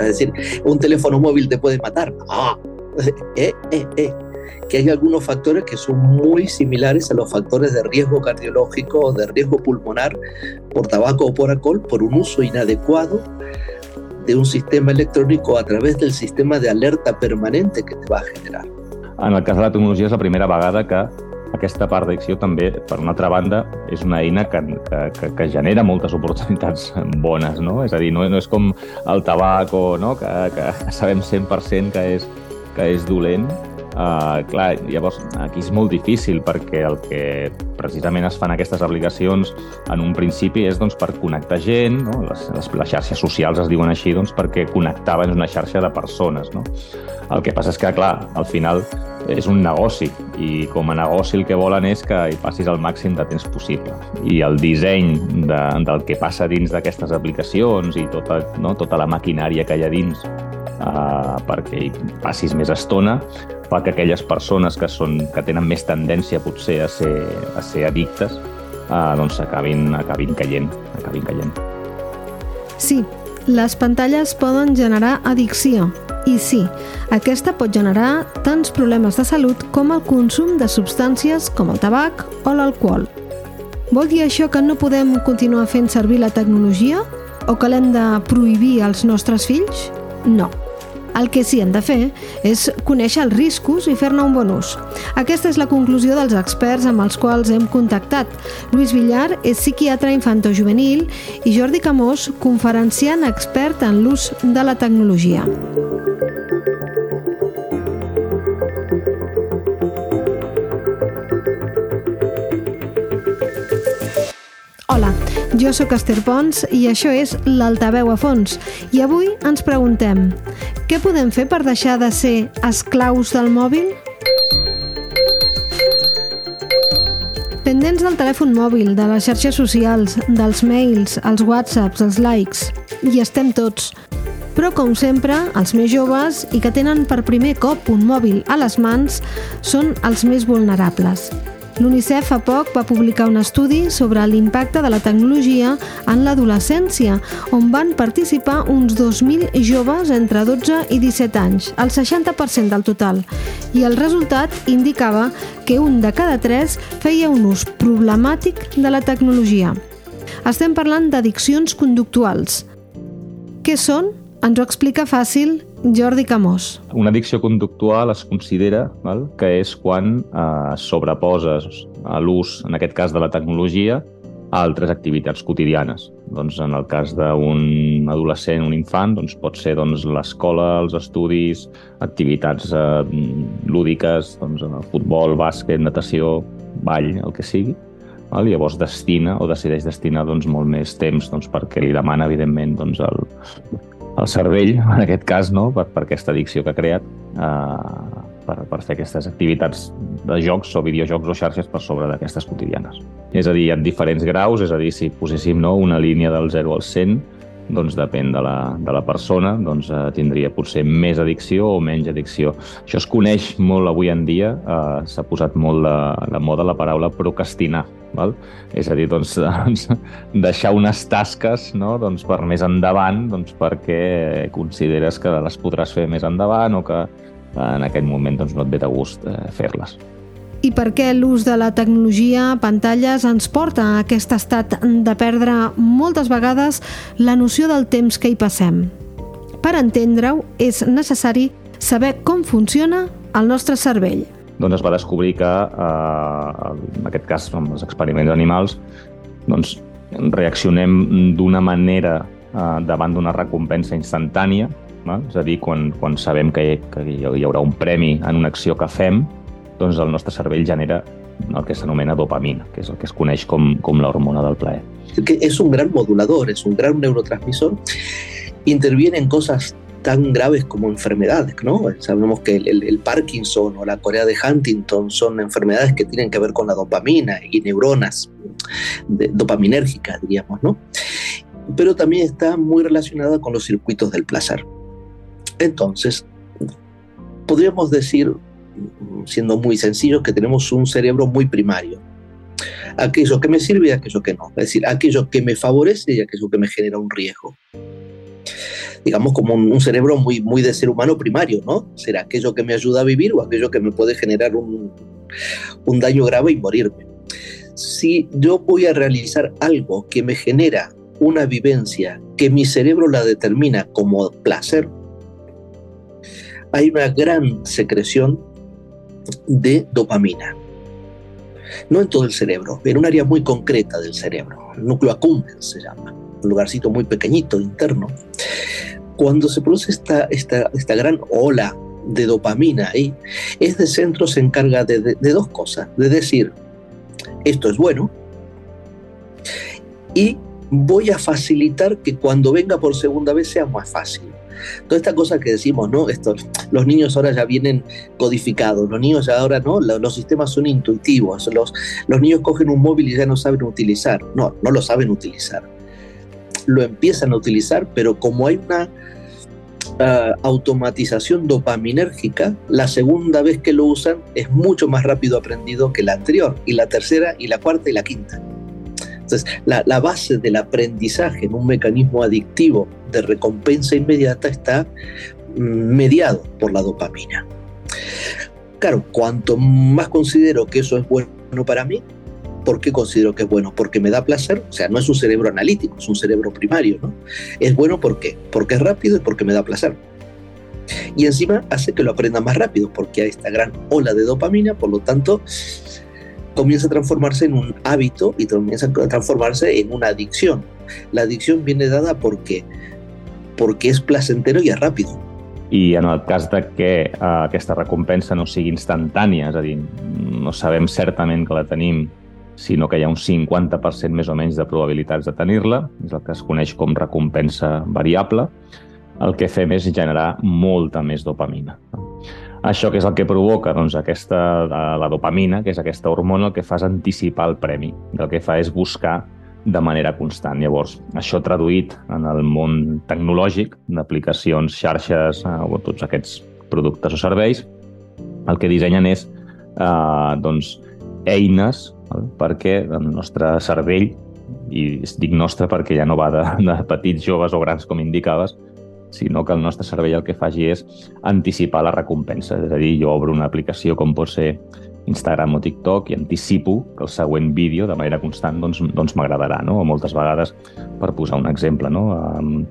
Es decir, un teléfono móvil te puede matar. Ah, eh, eh, eh. Que hay algunos factores que son muy similares a los factores de riesgo cardiológico o de riesgo pulmonar por tabaco o por alcohol por un uso inadecuado de un sistema electrónico a través del sistema de alerta permanente que te va a generar. En el cas de la tecnologia és la primera vegada que aquesta part d'addicció també, per una altra banda, és una eina que, que, que genera moltes oportunitats bones, no? És a dir, no, no és com el tabac o no? que, que sabem 100% que és, que és dolent, Uh, clar, llavors aquí és molt difícil perquè el que precisament es fan aquestes aplicacions en un principi és doncs, per connectar gent, no? les, les, les xarxes socials es diuen així doncs, perquè connectaven una xarxa de persones. No? El que passa és que, clar, al final és un negoci i com a negoci el que volen és que hi passis el màxim de temps possible. I el disseny de, del que passa dins d'aquestes aplicacions i tota, no, tota la maquinària que hi ha dins uh, perquè hi passis més estona, fa que aquelles persones que, són, que tenen més tendència potser a ser, a ser addictes eh, doncs acabin, acabin caient, acabin caient. Sí, les pantalles poden generar addicció. I sí, aquesta pot generar tants problemes de salut com el consum de substàncies com el tabac o l'alcohol. Vol dir això que no podem continuar fent servir la tecnologia? O que l'hem de prohibir als nostres fills? No. El que sí hem de fer és conèixer els riscos i fer-ne un bon ús. Aquesta és la conclusió dels experts amb els quals hem contactat. Lluís Villar és psiquiatre infantojuvenil i Jordi Camós, conferenciant expert en l'ús de la tecnologia. Hola, jo sóc Esther Pons i això és l'Altaveu a fons. I avui ens preguntem, què podem fer per deixar de ser esclaus del mòbil? Pendents del telèfon mòbil, de les xarxes socials, dels mails, els whatsapps, els likes... Hi estem tots. Però, com sempre, els més joves i que tenen per primer cop un mòbil a les mans són els més vulnerables. L'UNICEF fa poc va publicar un estudi sobre l'impacte de la tecnologia en l'adolescència, on van participar uns 2.000 joves entre 12 i 17 anys, el 60% del total. I el resultat indicava que un de cada tres feia un ús problemàtic de la tecnologia. Estem parlant d'addiccions conductuals. Què són? Ens ho explica fàcil Jordi Camós. Una addicció conductual es considera val, que és quan eh, sobreposes a l'ús, en aquest cas de la tecnologia, a altres activitats quotidianes. Doncs en el cas d'un adolescent, un infant, doncs pot ser doncs, l'escola, els estudis, activitats eh, lúdiques, doncs, el futbol, bàsquet, natació, ball, el que sigui. Val? Llavors destina o decideix destinar doncs, molt més temps doncs, perquè li demana, evidentment, doncs, el, el cervell, en aquest cas, no? per, per aquesta addicció que ha creat, eh, per, per fer aquestes activitats de jocs o videojocs o xarxes per sobre d'aquestes quotidianes. És a dir, ha diferents graus, és a dir, si poséssim no, una línia del 0 al 100, doncs depèn de la, de la persona, doncs eh, tindria potser més addicció o menys addicció. Això es coneix molt avui en dia, eh, s'ha posat molt de, de moda la paraula procrastinar, val? és a dir, doncs, doncs, deixar unes tasques no? doncs, per més endavant doncs, perquè consideres que les podràs fer més endavant o que en aquest moment doncs, no et ve de gust eh, fer-les i per què l'ús de la tecnologia, pantalles, ens porta a aquest estat de perdre moltes vegades la noció del temps que hi passem. Per entendre-ho, és necessari saber com funciona el nostre cervell. Doncs es va descobrir que, eh, en aquest cas, amb els experiments animals, doncs, reaccionem d'una manera eh, davant d'una recompensa instantània, eh? és a dir, quan, quan sabem que, que hi haurà un premi en una acció que fem, doncs el nostre cervell genera el que s'anomena dopamina, que és el que es coneix com, com l'hormona del plaer. Que es un gran modulador, es un gran neurotransmisor. Interviene en cosas tan graves como enfermedades, ¿no? Sabemos que el, el, el, Parkinson o la Corea de Huntington son enfermedades que tienen que ver con la dopamina y neuronas de, dopaminérgicas, diríamos, ¿no? Pero también está muy relacionada con los circuitos del placer. Entonces, podríamos decir siendo muy sencillos, que tenemos un cerebro muy primario. Aquello que me sirve y aquello que no. Es decir, aquello que me favorece y aquello que me genera un riesgo. digamos, como un, cerebro muy, muy de ser humano primario, ¿no? Será aquello que me ayuda a vivir o aquello que me puede generar un, un daño grave y morirme. Si yo voy a realizar algo que me genera una vivencia que mi cerebro la determina como placer, hay una gran secreción de dopamina. No en todo el cerebro, en un área muy concreta del cerebro, el núcleo accumbens se llama, un lugarcito muy pequeñito interno. Cuando se produce esta, esta, esta gran ola de dopamina ahí, este centro se encarga de, de dos cosas, de decir, esto es bueno, y voy a facilitar que cuando venga por segunda vez sea más fácil. Toda esta cosa que decimos, ¿no? Esto, los niños ahora ya vienen codificados, los niños ya ahora, ¿no? Los, sistemas son intuitivos, los, los niños cogen un móvil y ya no saben utilizar. No, no lo saben utilizar. Lo empiezan a utilizar, pero como hay una uh, automatización dopaminérgica, la segunda vez que lo usan es mucho más rápido aprendido que la anterior, y la tercera, y la cuarta, y la quinta. Entonces, la, base del aprendizaje en un mecanismo adictivo de recompensa inmediata está mm, mediado por la dopamina. Claro, cuanto más considero que eso es bueno para mí, ¿por qué considero que es bueno? Porque me da placer, o sea, no es un cerebro analítico, es un cerebro primario, ¿no? Es bueno. Porque es rápido y porque me da placer. Y encima hace que lo aprenda más rápido, porque hay esta gran ola de dopamina, por lo tanto, comienza a transformarse en un hábito y comienza a transformarse en una adicción. La adicción viene dada porque, porque és placentero i és ràpid. I en el cas de que uh, aquesta recompensa no sigui instantània, és a dir, no sabem certament que la tenim, sinó que hi ha un 50% més o menys de probabilitats de tenir-la, és el que es coneix com recompensa variable, el que fem és generar molta més dopamina. Això que és el que provoca doncs, aquesta, la dopamina, que és aquesta hormona, el que fa és anticipar el premi. El que fa és buscar de manera constant. Llavors, això traduït en el món tecnològic, d'aplicacions, xarxes eh, o tots aquests productes o serveis, el que dissenyen és eh, doncs, eines val? perquè el nostre cervell, i dic nostre perquè ja no va de, de petits, joves o grans, com indicaves, sinó que el nostre cervell el que faci és anticipar la recompensa. És a dir, jo obro una aplicació com pot ser Instagram o TikTok i anticipo que el següent vídeo de manera constant doncs, doncs m'agradarà, no? O moltes vegades, per posar un exemple, no? Um,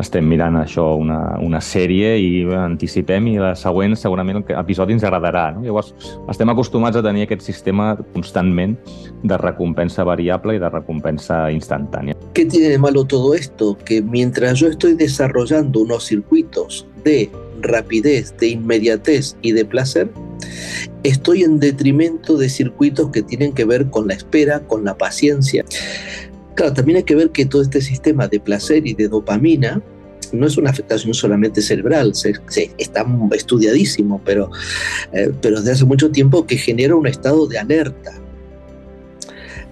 estem mirant això, una, una sèrie i anticipem i la següent segurament episodi ens agradarà. No? Llavors, estem acostumats a tenir aquest sistema constantment de recompensa variable i de recompensa instantània. ¿Qué tiene de malo todo esto? Que mientras yo estoy desarrollando unos circuitos de rapidez, de inmediatez y de placer, estoy en detrimento de circuitos que tienen que ver con la espera, con la paciencia. Claro, también hay que ver que todo este sistema de placer y de dopamina no es una afectación solamente cerebral, se, está estudiadísimo, pero, eh, pero desde hace mucho tiempo que genera un estado de alerta.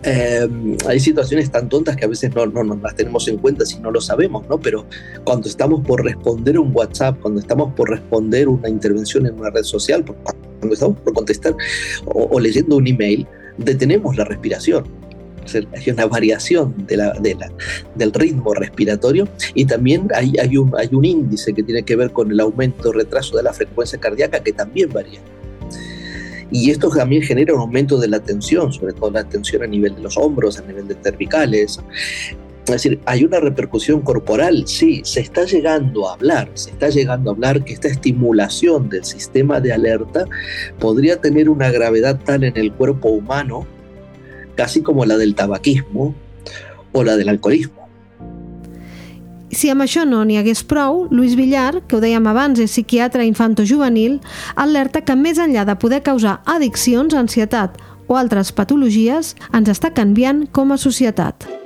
Eh, hay situaciones tan tontas que a veces no, no, no, las tenemos en cuenta si no lo sabemos, ¿no? Pero cuando estamos por responder un WhatsApp, cuando estamos por responder una intervención en una red social, cuando estamos por contestar o, o leyendo un email, detenemos la respiración hay una variación de la, de la, del ritmo respiratorio y también hay, hay, un, hay un índice que tiene que ver con el aumento o retraso de la frecuencia cardíaca que también varía. Y esto también genera un aumento de la tensión, sobre todo la tensión a nivel de los hombros, a nivel de cervicales. Es decir, hay una repercusión corporal, sí, se está llegando a hablar, se está llegando a hablar que esta estimulación del sistema de alerta podría tener una gravedad tal en el cuerpo humano casi como la del tabaquismo o la del alcoholismo. Si amb això no n'hi hagués prou, Lluís Villar, que ho dèiem abans, és psiquiatre infanto-juvenil, alerta que més enllà de poder causar addiccions, ansietat o altres patologies, ens està canviant com a societat.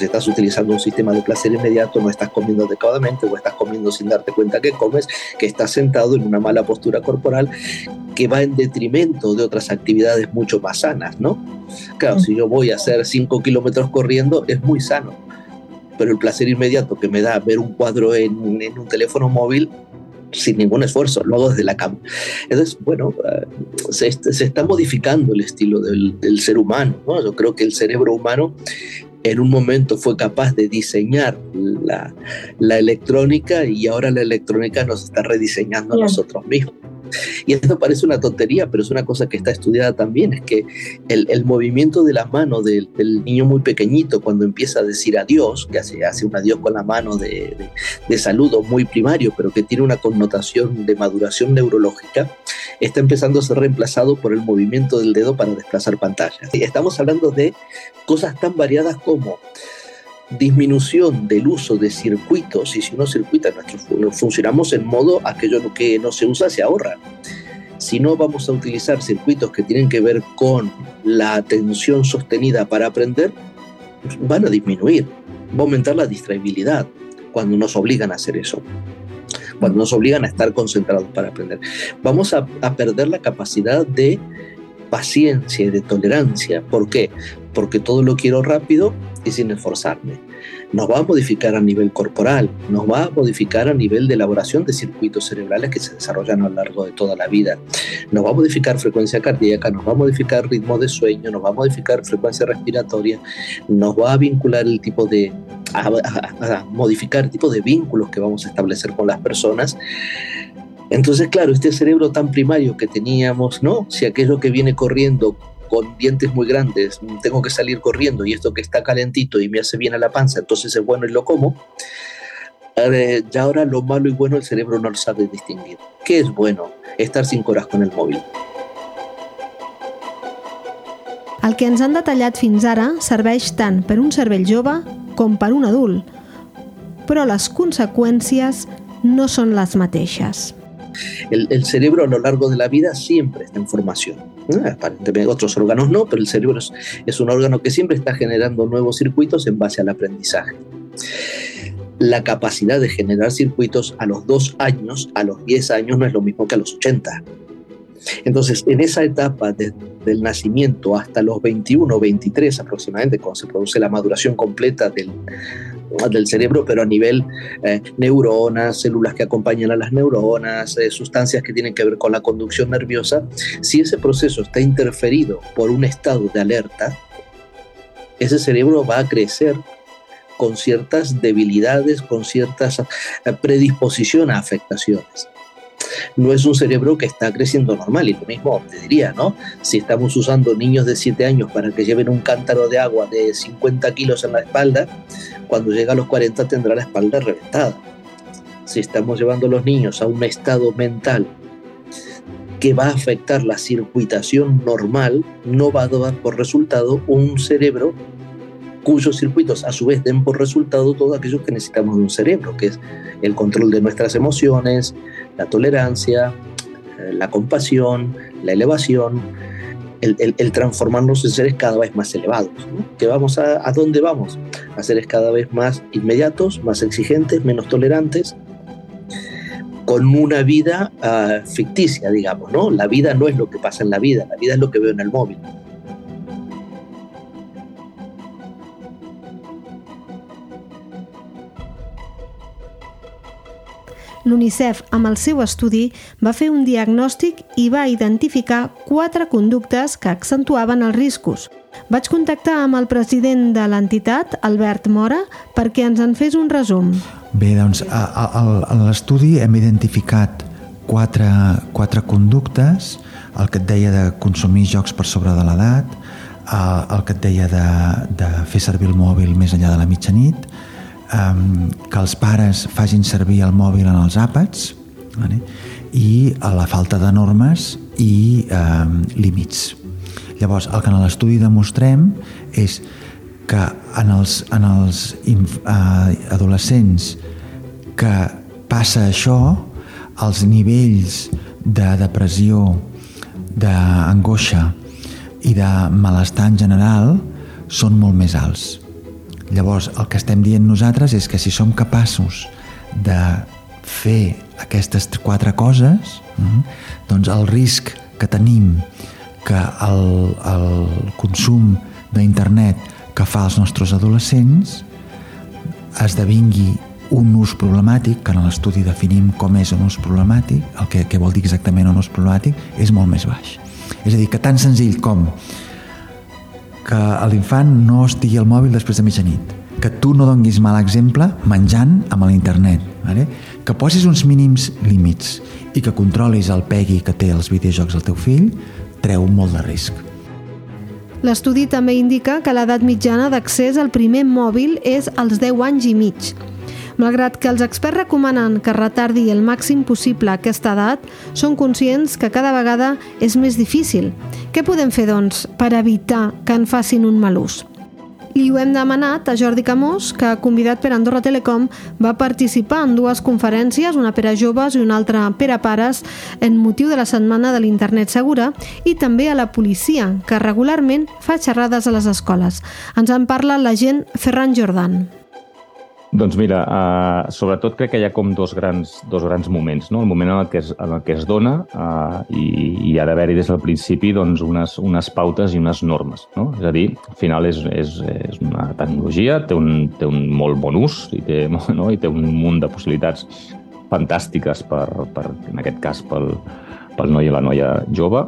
Si estás utilizando un sistema de placer inmediato, no estás comiendo adecuadamente o estás comiendo sin darte cuenta que comes, que estás sentado en una mala postura corporal que va en detrimento de otras actividades mucho más sanas, ¿no? Claro, si yo voy a hacer 5 kilómetros corriendo, es muy sano, pero el placer inmediato que me da ver un cuadro en, en un teléfono móvil sin ningún esfuerzo, lo hago desde la cama. Entonces, bueno, eh, se, está modificando el estilo del, ser humano. Yo creo que el cerebro humano en un momento fue capaz de diseñar la, electrónica y ahora la electrónica nos está rediseñando a nosotros mismos. Y esto parece una tontería, pero es una cosa que está estudiada también, es que el, movimiento de la mano del, niño muy pequeñito cuando empieza a decir adiós, que hace, hace un adiós con la mano de, saludo muy primario, pero que tiene una connotación de maduración neurológica, está empezando a ser reemplazado por el movimiento del dedo para desplazar pantallas. Estamos hablando de cosas tan variadas como disminución del uso de circuitos, y si uno circuita, funcionamos en modo aquello que no se usa se ahorra. Si no vamos a utilizar circuitos que tienen que ver con la atención sostenida para aprender, van a disminuir, va a aumentar la distraibilidad cuando nos obligan a hacer eso cuando nos obligan a estar concentrados para aprender. Vamos a, a, perder la capacidad de paciencia y de tolerancia. ¿Por qué? Porque todo lo quiero rápido y sin esforzarme. Nos va a modificar a nivel corporal, nos va a modificar a nivel de elaboración de circuitos cerebrales que se desarrollan a lo largo de toda la vida. Nos va a modificar frecuencia cardíaca, nos va a modificar ritmo de sueño, nos va a modificar frecuencia respiratoria, nos va a vincular el tipo de a, modificar el tipo de vínculos que vamos a establecer con las personas. Entonces, claro, este cerebro tan primario que teníamos, ¿no? Si aquello que viene corriendo con dientes muy grandes, tengo que salir corriendo y esto que está calentito y me hace bien a la panza, entonces es bueno y lo como. Eh, ya ahora lo malo y bueno el cerebro no lo sabe distinguir. ¿Qué es bueno? Estar cinco horas con el móvil. El que ens han detallat fins ara serveix tant per un cervell jove com per un adult, però les conseqüències no són les mateixes. El, el cerebro a lo largo de la vida siempre está en formación. Aparentemente otros órganos no, pero el cerebro es, un órgano que siempre está generando nuevos circuitos en base al aprendizaje. La capacidad de generar circuitos a los dos años, a los 10 años, no es lo mismo que a los 80. Entonces, en esa etapa del nacimiento hasta los 21 o 23 aproximadamente, cuando se produce la maduración completa del, del cerebro, pero a nivel eh, neuronas, células que acompañan a las neuronas, eh, sustancias que tienen que ver con la conducción nerviosa, si ese proceso está interferido por un estado de alerta, ese cerebro va a crecer con ciertas debilidades, con ciertas eh, predisposición a afectaciones no es un cerebro que está creciendo normal. Y lo mismo te diría, ¿no? Si estamos usando niños de 7 años para que lleven un cántaro de agua de 50 kilos en la espalda, cuando llega a los 40 tendrá la espalda reventada. Si estamos llevando a los niños a un estado mental que va a afectar la circuitación normal, no va a dar por resultado un cerebro cuyos circuitos a su vez den por resultado todo aquello que necesitamos de un cerebro, que es el control de nuestras emociones, la tolerancia, eh, la compasión, la elevación, el, transformarnos en seres cada vez más elevados. ¿Que vamos a, a, dónde vamos? A seres cada vez más inmediatos, más exigentes, menos tolerantes, con una vida uh, ficticia, digamos, ¿no? La vida no es lo que pasa en la vida, la vida es lo que veo en el móvil. l'UNICEF, amb el seu estudi, va fer un diagnòstic i va identificar quatre conductes que accentuaven els riscos. Vaig contactar amb el president de l'entitat, Albert Mora, perquè ens en fes un resum. Bé, doncs, a, a, a l'estudi hem identificat quatre, quatre conductes, el que et deia de consumir jocs per sobre de l'edat, el que et deia de, de fer servir el mòbil més enllà de la mitjanit, um, que els pares facin servir el mòbil en els àpats vale? i a la falta de normes i um, límits. Llavors, el que en l'estudi demostrem és que en els, en els uh, adolescents que passa això, els nivells de depressió, d'angoixa i de malestar en general són molt més alts. Llavors, el que estem dient nosaltres és que si som capaços de fer aquestes quatre coses, mm, doncs el risc que tenim que el, el consum d'internet que fa els nostres adolescents esdevingui un ús problemàtic, que en l'estudi definim com és un ús problemàtic, el que, que vol dir exactament un ús problemàtic, és molt més baix. És a dir, que tan senzill com que l'infant no estigui al mòbil després de mitjanit, que tu no donguis mal exemple menjant amb l'internet, vale? que posis uns mínims límits i que controlis el pegui que té els videojocs del teu fill, treu molt de risc. L'estudi també indica que l'edat mitjana d'accés al primer mòbil és als 10 anys i mig, Malgrat que els experts recomanen que retardi el màxim possible aquesta edat, són conscients que cada vegada és més difícil. Què podem fer, doncs, per evitar que en facin un mal ús? Li ho hem demanat a Jordi Camós, que, convidat per Andorra Telecom, va participar en dues conferències, una per a joves i una altra per a pares, en motiu de la Setmana de l'Internet Segura, i també a la policia, que regularment fa xerrades a les escoles. Ens en parla l'agent Ferran Jordan. Doncs mira, uh, sobretot crec que hi ha com dos grans, dos grans moments. No? El moment en el que es, en el que es dona uh, i, i ha d'haver-hi des del principi doncs, unes, unes pautes i unes normes. No? És a dir, al final és, és, és una tecnologia, té un, té un molt bon ús i té, no? i té un munt de possibilitats fantàstiques per, per en aquest cas pel, pel noi i la noia jove,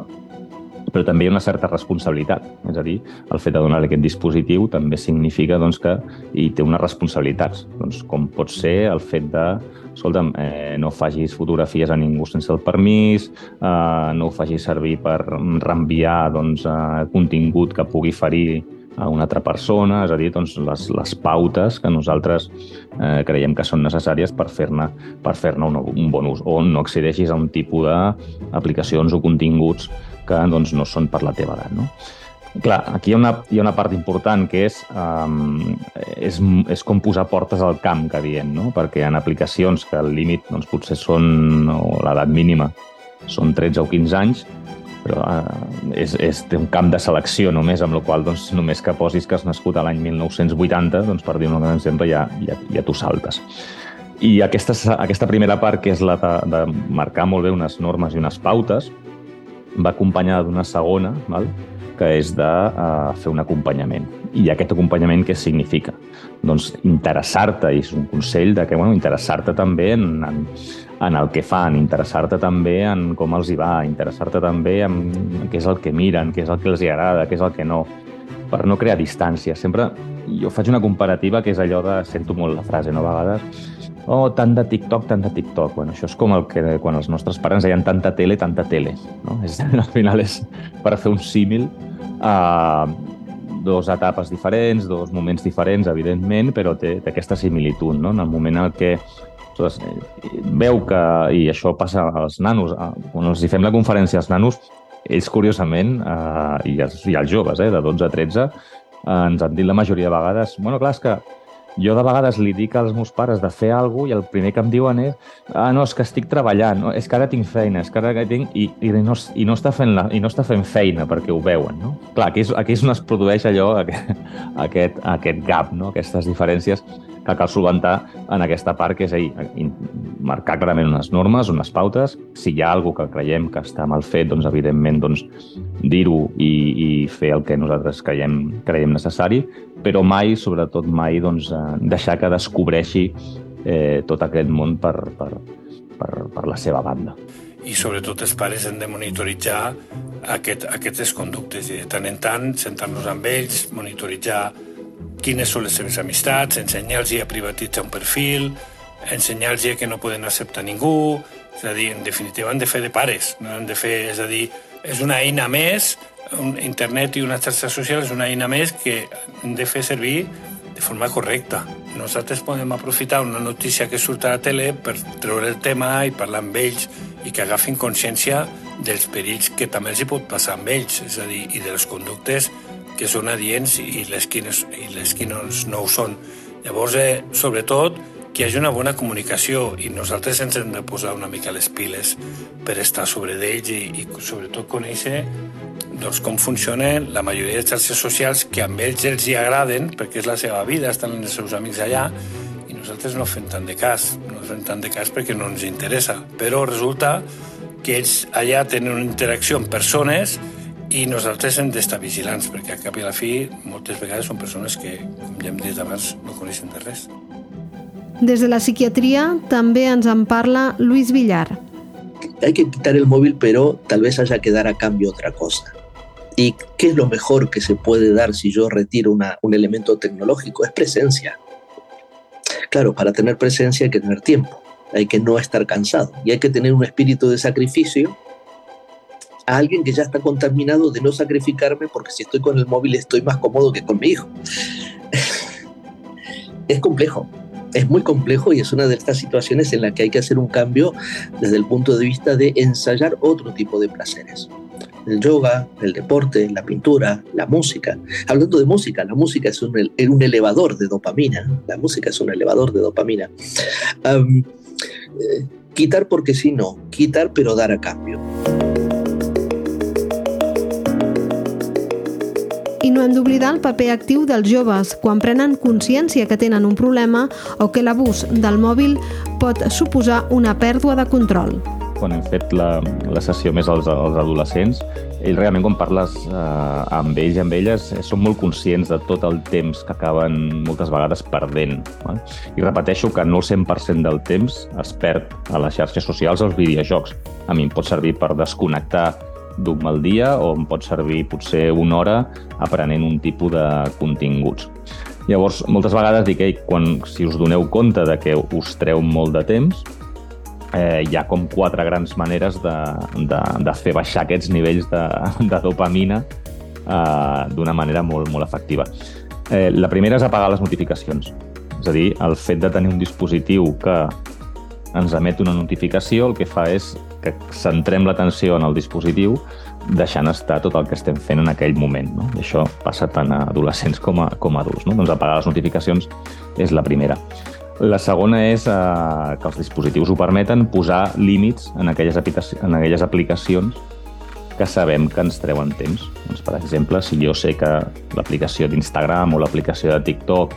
però també hi ha una certa responsabilitat. És a dir, el fet de donar aquest dispositiu també significa doncs, que hi té unes responsabilitats, doncs, com pot ser el fet de escolta'm, eh, no facis fotografies a ningú sense el permís, eh, no ho facis servir per reenviar doncs, eh, contingut que pugui ferir a una altra persona, és a dir, doncs, les, les pautes que nosaltres eh, creiem que són necessàries per fer-ne per fer un, un bon ús, o no accedeixis a un tipus d'aplicacions o continguts que doncs, no són per la teva edat. No? Clar, aquí hi ha, una, hi ha una part important que és, um, és, és com posar portes al camp, que diem, no? perquè en aplicacions que el límit doncs, potser són, o l'edat mínima, són 13 o 15 anys, però uh, és, és, té un camp de selecció només, amb la qual doncs, només que posis que has nascut a l'any 1980, doncs, per dir un exemple, ja, ja, ja t'ho saltes. I aquesta, aquesta primera part, que és la de, de marcar molt bé unes normes i unes pautes, va acompanyada d'una segona, val? que és de uh, fer un acompanyament. I aquest acompanyament què significa? Doncs interessar-te, i és un consell de que, bueno, interessar-te també en, en, en el que fan, interessar-te també en com els hi va, interessar-te també en què és el que miren, què és el que els hi agrada, què és el que no, per no crear distància. Sempre jo faig una comparativa que és allò de, sento molt la frase, no? a vegades, oh, tant de TikTok, tant de TikTok. Bueno, això és com el que quan els nostres pares deien tanta tele, tanta tele. No? És, al final és per fer un símil a uh, dos etapes diferents, dos moments diferents, evidentment, però té, té aquesta similitud. No? En el moment en què ostres, veu que, i això passa als nanos, quan els fem la conferència als nanos, ells, curiosament, eh, i, els, i els joves, eh, de 12 a 13, eh, ens han dit la majoria de vegades, bueno, clar, és que jo de vegades li dic als meus pares de fer alguna i el primer que em diuen és ah, no, és que estic treballant, no? és que ara tinc feina, és que ara tinc... I, i, no, i, no està fent la, I no està fent feina perquè ho veuen, no? Clar, aquí és, aquí és on es produeix allò, aquest, aquest gap, no? aquestes diferències que cal solventar en aquesta part, que és ahir, marcar clarament unes normes, unes pautes. Si hi ha alguna que creiem que està mal fet, doncs, evidentment, doncs, dir-ho i, i fer el que nosaltres creiem, creiem necessari, però mai, sobretot mai, doncs, eh, deixar que descobreixi eh, tot aquest món per, per, per, per la seva banda. I sobretot els pares hem de monitoritzar aquest, aquestes conductes. I de tant en tant sentar-nos amb ells, monitoritzar quines són les seves amistats, ensenyar-los a privatitzar un perfil, ensenyar-los que no poden acceptar ningú, és a dir, en definitiva han de fer de pares, no? Han de fer, és a dir, és una eina més internet i una xarxa social és una eina més que hem de fer servir de forma correcta. Nosaltres podem aprofitar una notícia que surt a la tele per treure el tema i parlar amb ells i que agafin consciència dels perills que també els hi pot passar amb ells, és a dir, i de les conductes que són adients i les que, i les que no, no ho són. Llavors, eh, sobretot, que hi hagi una bona comunicació i nosaltres ens hem de posar una mica les piles per estar sobre d'ells i, i sobretot conèixer doncs, com funcionen la majoria de xarxes socials que amb ells els hi agraden perquè és la seva vida, estan els seus amics allà i nosaltres no fem tant de cas, no fem tant de cas perquè no ens interessa. Però resulta que ells allà tenen una interacció amb persones i nosaltres hem d'estar vigilants perquè a cap i a la fi moltes vegades són persones que, com ja hem dit abans, no coneixen de res. Des de la psiquiatria també ens en parla Luis Villar. Hay que quitar el móvil, pero tal vez haya que dar a cambio otra cosa. ¿Y qué es lo mejor que se puede dar si yo retiro un elemento tecnológico? Es presencia. Claro, para tener presencia hay que tener tiempo, hay que no estar cansado y hay que tener un espíritu de sacrificio a alguien que ya está contaminado de no sacrificarme porque si estoy con el móvil estoy más cómodo que con mi hijo. es complejo, es muy complejo y es una de estas situaciones en la que hay que hacer un cambio desde el punto de vista de ensayar otro tipo de placeres. El yoga, el deporte, la pintura, la música. Hablando de música, la música es un, un elevador de dopamina. La música es un elevador de dopamina. Um, eh, quitar porque sí, no. Quitar pero dar a cambio. I no hem d'oblidar el paper actiu dels joves quan prenen consciència que tenen un problema o que l'abús del mòbil pot suposar una pèrdua de control. Quan hem fet la, la sessió més als, als adolescents, ells realment quan parles eh, amb ells i amb elles eh, són molt conscients de tot el temps que acaben moltes vegades perdent. Eh? I repeteixo que no el 100% del temps es perd a les xarxes socials als videojocs. A mi em pot servir per desconnectar d'un mal dia o em pot servir potser una hora aprenent un tipus de continguts. Llavors, moltes vegades dic, que quan, si us doneu compte de que us treu molt de temps, eh, hi ha com quatre grans maneres de, de, de fer baixar aquests nivells de, de dopamina eh, d'una manera molt, molt efectiva. Eh, la primera és apagar les notificacions. És a dir, el fet de tenir un dispositiu que ens emet una notificació, el que fa és que centrem l'atenció en el dispositiu deixant estar tot el que estem fent en aquell moment. No? I això passa tant a adolescents com a, com a adults. No? Doncs apagar les notificacions és la primera. La segona és eh, que els dispositius ho permeten posar límits en aquelles, en aquelles aplicacions que sabem que ens treuen temps. Doncs, per exemple, si jo sé que l'aplicació d'Instagram o l'aplicació de TikTok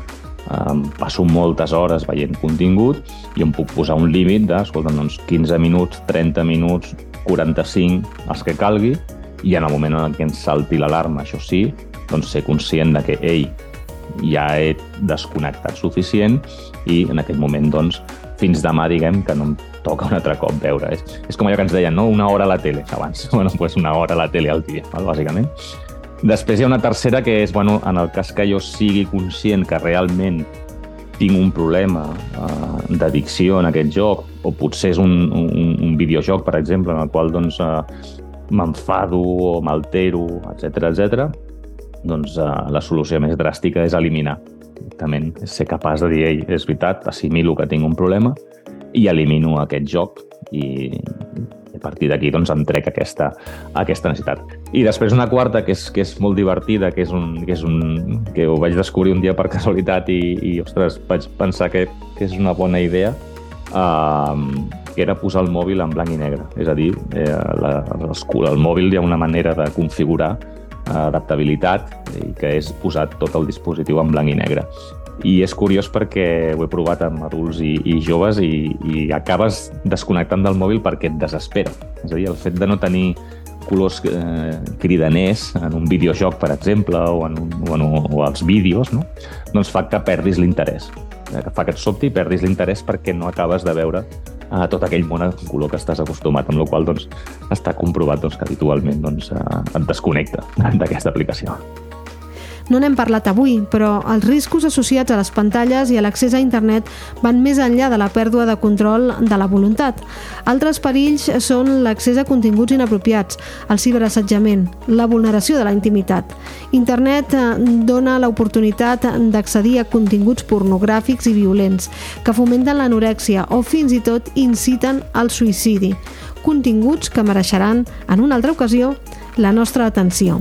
um, passo moltes hores veient contingut i em puc posar un límit de, doncs 15 minuts, 30 minuts, 45, els que calgui, i en el moment en què ens salti l'alarma, això sí, doncs ser conscient de que, ei, ja he desconnectat suficient i en aquest moment, doncs, fins demà, diguem, que no em toca un altre cop veure. És, és com allò que ens deien, no? Una hora a la tele, abans. Bueno, doncs una hora a la tele al dia, val? bàsicament. Després hi ha una tercera que és, bueno, en el cas que jo sigui conscient que realment tinc un problema uh, d'addicció en aquest joc, o potser és un, un, un videojoc, per exemple, en el qual doncs, uh, m'enfado o m'altero, etc etc. doncs uh, la solució més dràstica és eliminar. També ser capaç de dir, ei, és veritat, assimilo que tinc un problema i elimino aquest joc i, a partir d'aquí doncs, em trec aquesta, aquesta necessitat. I després una quarta, que és, que és molt divertida, que és, un, que és un, que ho vaig descobrir un dia per casualitat i, i ostres, vaig pensar que, que és una bona idea, uh, que era posar el mòbil en blanc i negre. És a dir, eh, la, el, el mòbil hi ha una manera de configurar adaptabilitat i que és posar tot el dispositiu en blanc i negre i és curiós perquè ho he provat amb adults i, i joves i, i acabes desconnectant del mòbil perquè et desespera. És a dir, el fet de no tenir colors eh, cridaners en un videojoc, per exemple, o, en un, o, en, o als vídeos, no? doncs fa que perdis l'interès. Eh, fa que et sobti i perdis l'interès perquè no acabes de veure eh, tot aquell món en color que estàs acostumat, amb la qual doncs, està comprovat doncs, que habitualment doncs, eh, et desconnecta d'aquesta aplicació. No n'hem parlat avui, però els riscos associats a les pantalles i a l'accés a internet van més enllà de la pèrdua de control de la voluntat. Altres perills són l'accés a continguts inapropiats, el ciberassetjament, la vulneració de la intimitat. Internet eh, dona l'oportunitat d'accedir a continguts pornogràfics i violents que fomenten l'anorèxia o fins i tot inciten al suïcidi. Continguts que mereixeran, en una altra ocasió, la nostra atenció.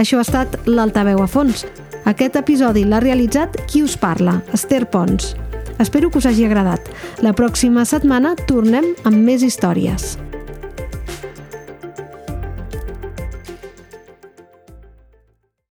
Això ha estat l'Altaveu a fons. Aquest episodi l'ha realitzat qui us parla, Esther Pons. Espero que us hagi agradat. La pròxima setmana tornem amb més històries.